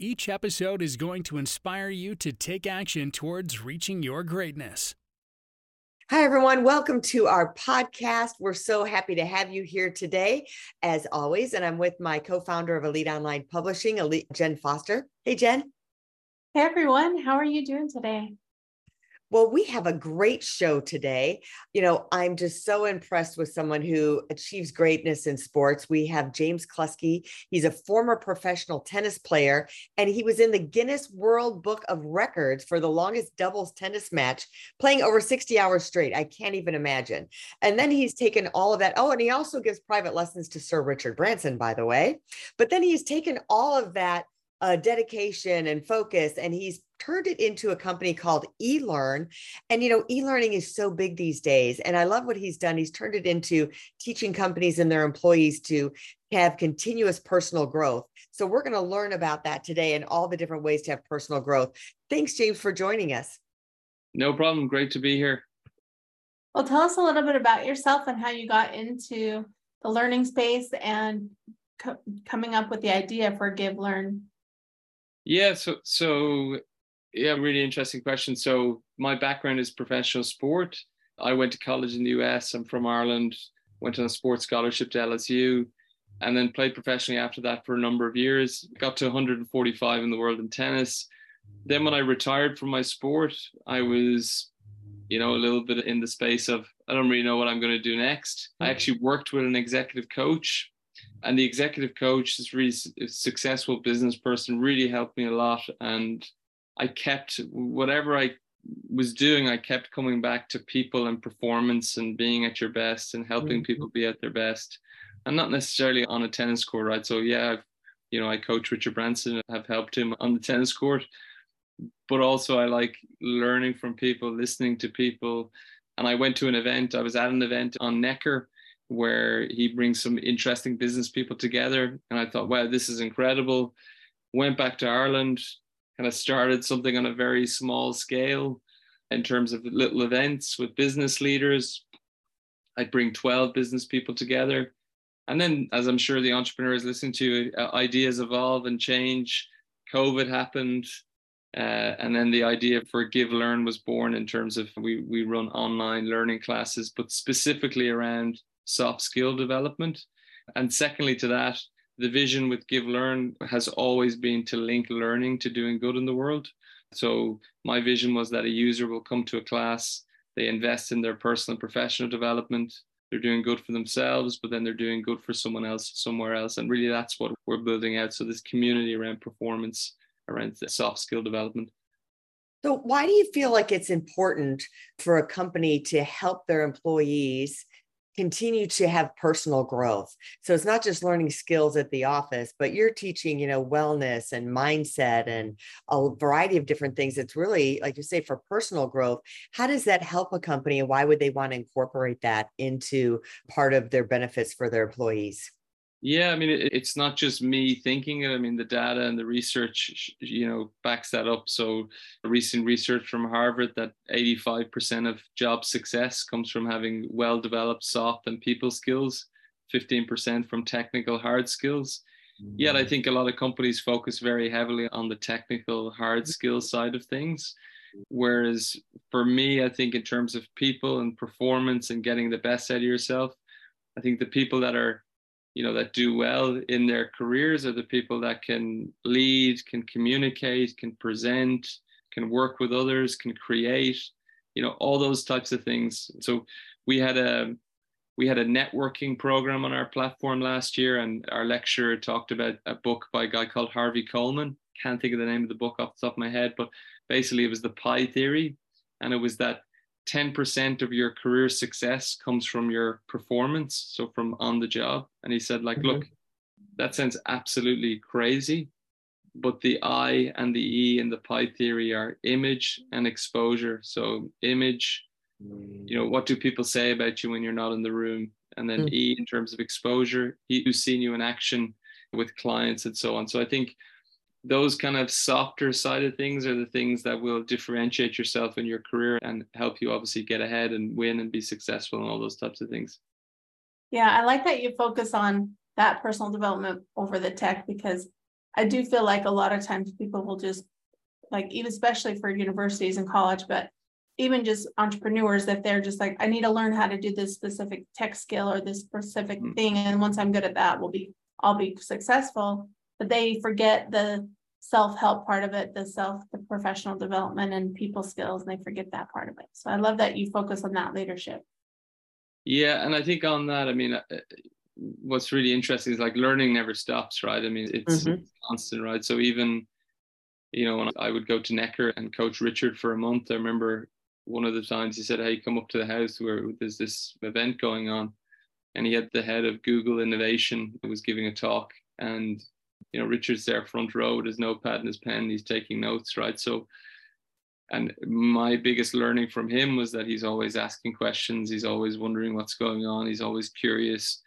Each episode is going to inspire you to take action towards reaching your greatness. Hi, everyone. Welcome to our podcast. We're so happy to have you here today, as always. And I'm with my co founder of Elite Online Publishing, Elite Jenn Foster. Hey, Jenn. Hey, everyone. How are you doing today? Well, we have a great show today. You know, I'm just so impressed with someone who achieves greatness in sports. We have James Cluskey. He's a former professional tennis player, and he was in the Guinness World Book of Records for the longest doubles tennis match, playing over 60 hours straight. I can't even imagine. And then he's taken all of that. Oh, and he also gives private lessons to Sir Richard Branson, by the way. But then he's taken all of that uh, dedication and focus and he's turned it into a company called elearn. And you know e-learning is so big these days and i love what he's done. He's turned it into teaching companies and their employees to have continuous personal growth. So we're going to learn about that today and all the different ways to have personal growth. Thanks james for joining us. No problem. Great to be here. Well tell us a little bit about yourself and how you got into the learning space and co- coming up with the idea for give learn yeah, so so yeah, really interesting question. So my background is professional sport. I went to college in the US. I'm from Ireland. Went on a sports scholarship to LSU, and then played professionally after that for a number of years. Got to 145 in the world in tennis. Then when I retired from my sport, I was, you know, a little bit in the space of I don't really know what I'm going to do next. I actually worked with an executive coach and the executive coach this really successful business person really helped me a lot. And i kept whatever i was doing i kept coming back to people and performance and being at your best and helping mm-hmm. people be at their best. And not necessarily on a tennis court right? So yeah I've, you know i coach richard branson have helped him on the tennis court. But also i like learning from people listening to people. And i went to an event i was at an event on necker where he brings some interesting business people together. And I thought, wow, this is incredible. Went back to Ireland, kind of started something on a very small scale in terms of little events with business leaders. I'd bring 12 business people together. And then, as I'm sure the entrepreneurs listen to, uh, ideas evolve and change. COVID happened. Uh, and then the idea for Give Learn was born in terms of we, we run online learning classes, but specifically around soft skill development. And secondly, to that, the vision with Give Learn has always been to link learning to doing good in the world. So my vision was that a user will come to a class, they invest in their personal and professional development, they're doing good for themselves, but then they're doing good for someone else somewhere else. And really that's what we're building out. So this community around performance, around the soft skill development. So why do you feel like it's important for a company to help their employees continue to have personal growth. So it's not just learning skills at the office, but you're teaching, you know, wellness and mindset and a variety of different things. It's really, like you say, for personal growth. How does that help a company and why would they want to incorporate that into part of their benefits for their employees? Yeah, I mean, it, it's not just me thinking it. I mean, the data and the research, you know, backs that up. So, recent research from Harvard that 85% of job success comes from having well developed soft and people skills, 15% from technical hard skills. Mm-hmm. Yet, I mm. think a lot of companies focus very heavily on the technical hard skills side of things. Whereas for me, I think in terms of people and performance and getting the best out of yourself, I think the people that are you know that do well in their careers are the people that can lead can communicate can present can work with others can create you know all those types of things. So we had a we had a networking program on our platform last year and our lecturer talked about a book by a guy called harvey coleman. Can't think of the name of the book off the top of my head but basically it was the PIE theory and it was that 10% of your career success comes from your performance so from on the job and he said like mm-hmm. look that sounds absolutely crazy but the I and the E in the PIE theory are image and exposure. So image, you know, what do people say about you when you're not in the room? And then mm. E in terms of exposure, he who's seen you in action with clients and so on. So I think those kind of softer side of things are the things that will differentiate yourself in your career and help you obviously get ahead and win and be successful and all those types of things. Yeah, I like that you focus on that personal development over the tech because I do feel like a lot of times people will just like even especially for universities and college, but even just entrepreneurs that they're just like, I need to learn how to do this specific tech skill or this specific mm-hmm. thing. And once I'm good at that, we'll be I'll be successful. But they forget the self-help part of it, the self, the professional development and people skills, and they forget that part of it. So I love that you focus on that leadership. Yeah, and I think on that, I mean, uh, what's really interesting is like learning never stops, right? I mean, it's mm-hmm. constant, right? So even, you know, when I would go to Necker and coach Richard for a month, I remember one of the times he said, Hey, come up to the house where there's this event going on. And he had the head of Google Innovation who was giving a talk. And, you know, Richard's there front row with his notepad and his pen, he's taking notes, right? So, and my biggest learning from him was that he's always asking questions, he's always wondering what's going on, he's always curious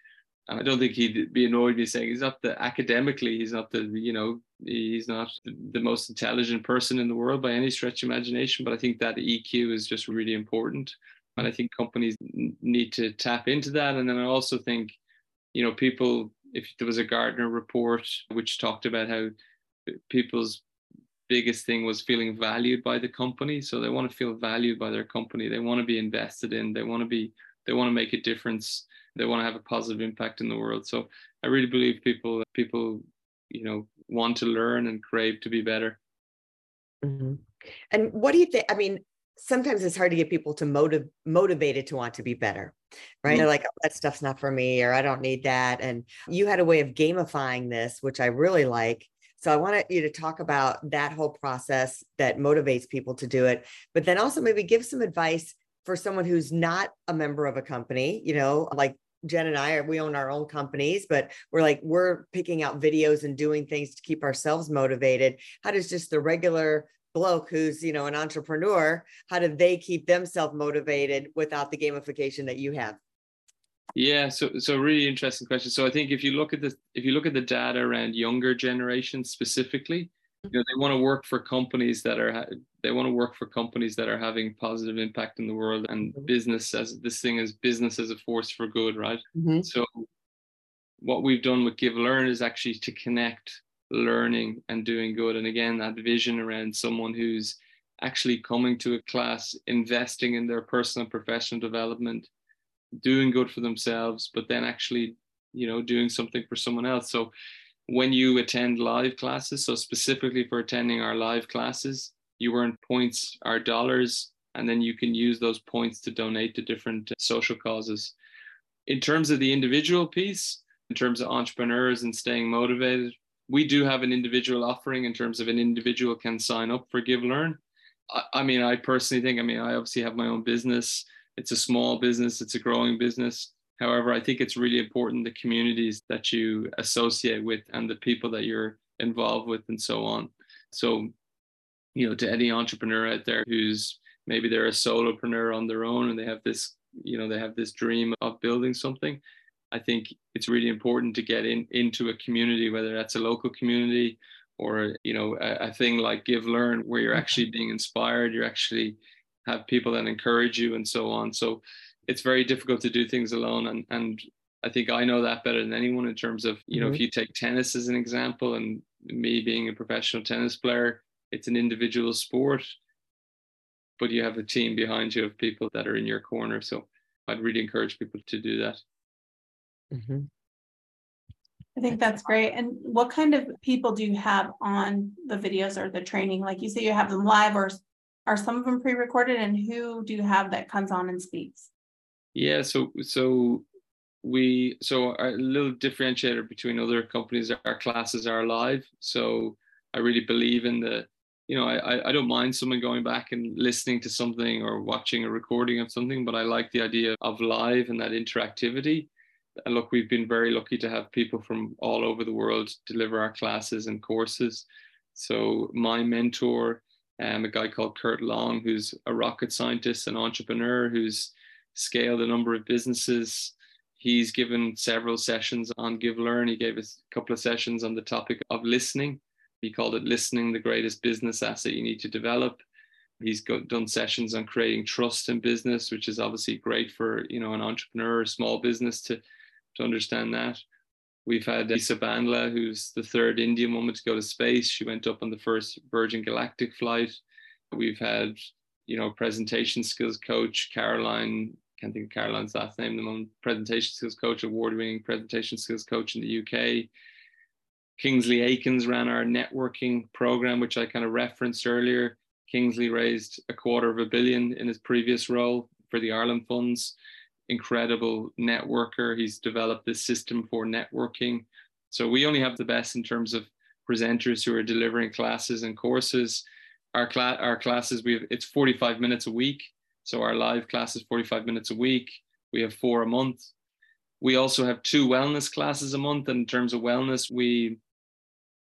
And I don't think he'd be annoyed me saying he's not the academically, he's not the, you know, he's not the most intelligent person in the world by any stretch of imagination. But I think that EQ is just really important. And I think companies need to tap into that. And then I also think, you know, people, if there was a Gartner report which talked about how people's biggest thing was feeling valued by the company. So they want to feel valued by their company. They want to be invested in, they want to be, they want to make a difference they want to have a positive impact in the world. So I really believe people people you know want to learn and crave to be better. Mm-hmm. And what do you think? I mean, sometimes it's hard to get people to motive motivated to want to be better, right? Mm-hmm. They're like, oh, that stuff's not for me, or I don't need that. And you had a way of gamifying this, which I really like. So I wanted you to talk about that whole process that motivates people to do it, but then also maybe give some advice for someone who's not a member of a company, you know, like Jenn and I are we own our own companies, but we're like we're picking out videos and doing things to keep ourselves motivated. How does just the regular bloke who's you know an entrepreneur, how do they keep themselves motivated without the gamification that you have? Yeah, so so really interesting question. So I think if you look at the if you look at the data around younger generations specifically, you know they want to work for companies that are they want to work for companies that are having positive impact in the world and mm-hmm. business as this thing is business as a force for good right mm-hmm. so what we've done with give learn is actually to connect learning and doing good and again that vision around someone who's actually coming to a class investing in their personal and professional development doing good for themselves but then actually you know doing something for someone else so when you attend live classes, so specifically for attending our live classes, you earn points or dollars, and then you can use those points to donate to different uh, social causes. In terms of the individual piece, in terms of entrepreneurs and staying motivated, we do have an individual offering in terms of an individual can sign up for Give Learn. I, I mean, I personally think, I mean, I obviously have my own business. It's a small business, it's a growing business However, I think it's really important the communities that you associate with and the people that you're involved with and so on. So, you know, to any entrepreneur out there who's maybe they're a solopreneur on their own and they have this, you know, they have this dream of building something. I think it's really important to get in into a community, whether that's a local community or you know a, a thing like Give Learn, where you're actually being inspired, you actually have people that encourage you and so on. So it's very difficult to do things alone and and I think I know that better than anyone in terms of, you know, mm-hmm. if you take tennis as an example and me being a professional tennis player, it's an individual sport, but you have a team behind you of people that are in your corner. So I'd really encourage people to do that. Mm-hmm. I think that's great. And what kind of people do you have on the videos or the training? Like you say, you have them live, or are some of them pre-recorded? And who do you have that comes on and speaks? Yeah, so so we so a little differentiator between other companies our classes are live. So I really believe in the you know I I don't mind someone going back and listening to something or watching a recording of something, but I like the idea of live and that interactivity. And look, we've been very lucky to have people from all over the world deliver our classes and courses. So my mentor, um, a guy called Kurt Long, who's a rocket scientist and entrepreneur who's scaled a number of businesses. He's given several sessions on Give Learn. He gave us a couple of sessions on the topic of listening. He called it Listening, the greatest business asset you need to develop. He's got, done sessions on creating trust in business, which is obviously great for you know an entrepreneur, a small business to to understand that. We've had Sirisha Bandla, who's the third Indian woman to go to space. She went up on the first Virgin Galactic flight. We've had, you know, presentation skills coach Caroline. Can't think of Caroline's last name. The moment presentation skills coach, award-winning presentation skills coach in the UK. Kingsley Aikens ran our networking program, which I kind of referenced earlier. Kingsley raised a quarter of a billion in his previous role for the Ireland funds incredible networker. He's developed this system for networking. So we only have the best in terms of presenters who are delivering classes and courses. Our class, our classes, we have it's 45 minutes a week. So our live class is 45 minutes a week. We have four a month. We also have two wellness classes a month. And in terms of wellness, we,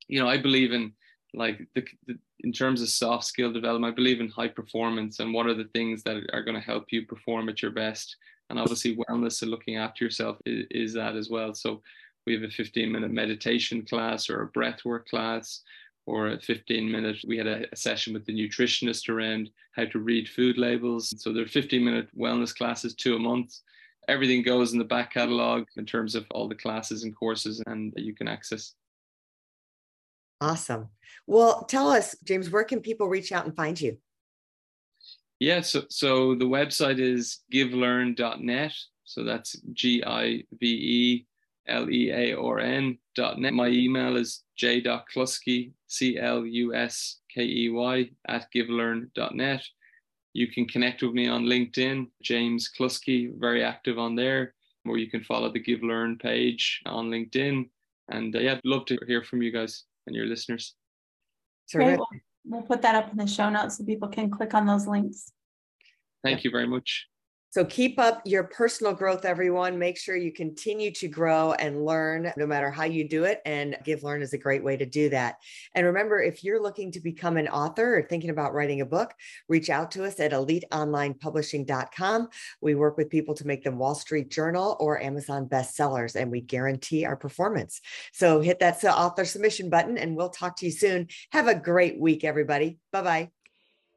you know, I believe in like the, the in terms of soft skill development, I believe in high performance and what are the things that are going to help you perform at your best and obviously wellness and looking after yourself is, is that as well. So we have a 15 minute meditation class or a breath work class or a 15 minute we had a, a, session with the nutritionist around how to read food labels. So there are 15 minute wellness classes two a month. Everything goes in the back catalog in terms of all the classes and courses and that you can access. Awesome. Well tell us james where can people reach out and find you yeah, so, so the website is givelearn.net. So that's G I V E L E A R N.net. My email is j.cluskey, C L U S K E Y, at givelearn.net. You can connect with me on LinkedIn, James Cluskey, very active on there, or you can follow the Give Learn page on LinkedIn. And uh, yeah, I'd love to hear from you guys and your listeners. Great. We'll put that up in the show notes so people can click on those links. Thank you very much. So keep up your personal growth, everyone. Make sure you continue to grow and learn no matter how you do it. And Give Learn is a great way to do that. And remember, if you're looking to become an author or thinking about writing a book, reach out to us at eliteonlinepublishing.com. We work with people to make them Wall Street Journal or Amazon bestsellers, and we guarantee our performance. So hit that author submission button, and we'll talk to you soon. Have a great week, everybody. Bye bye.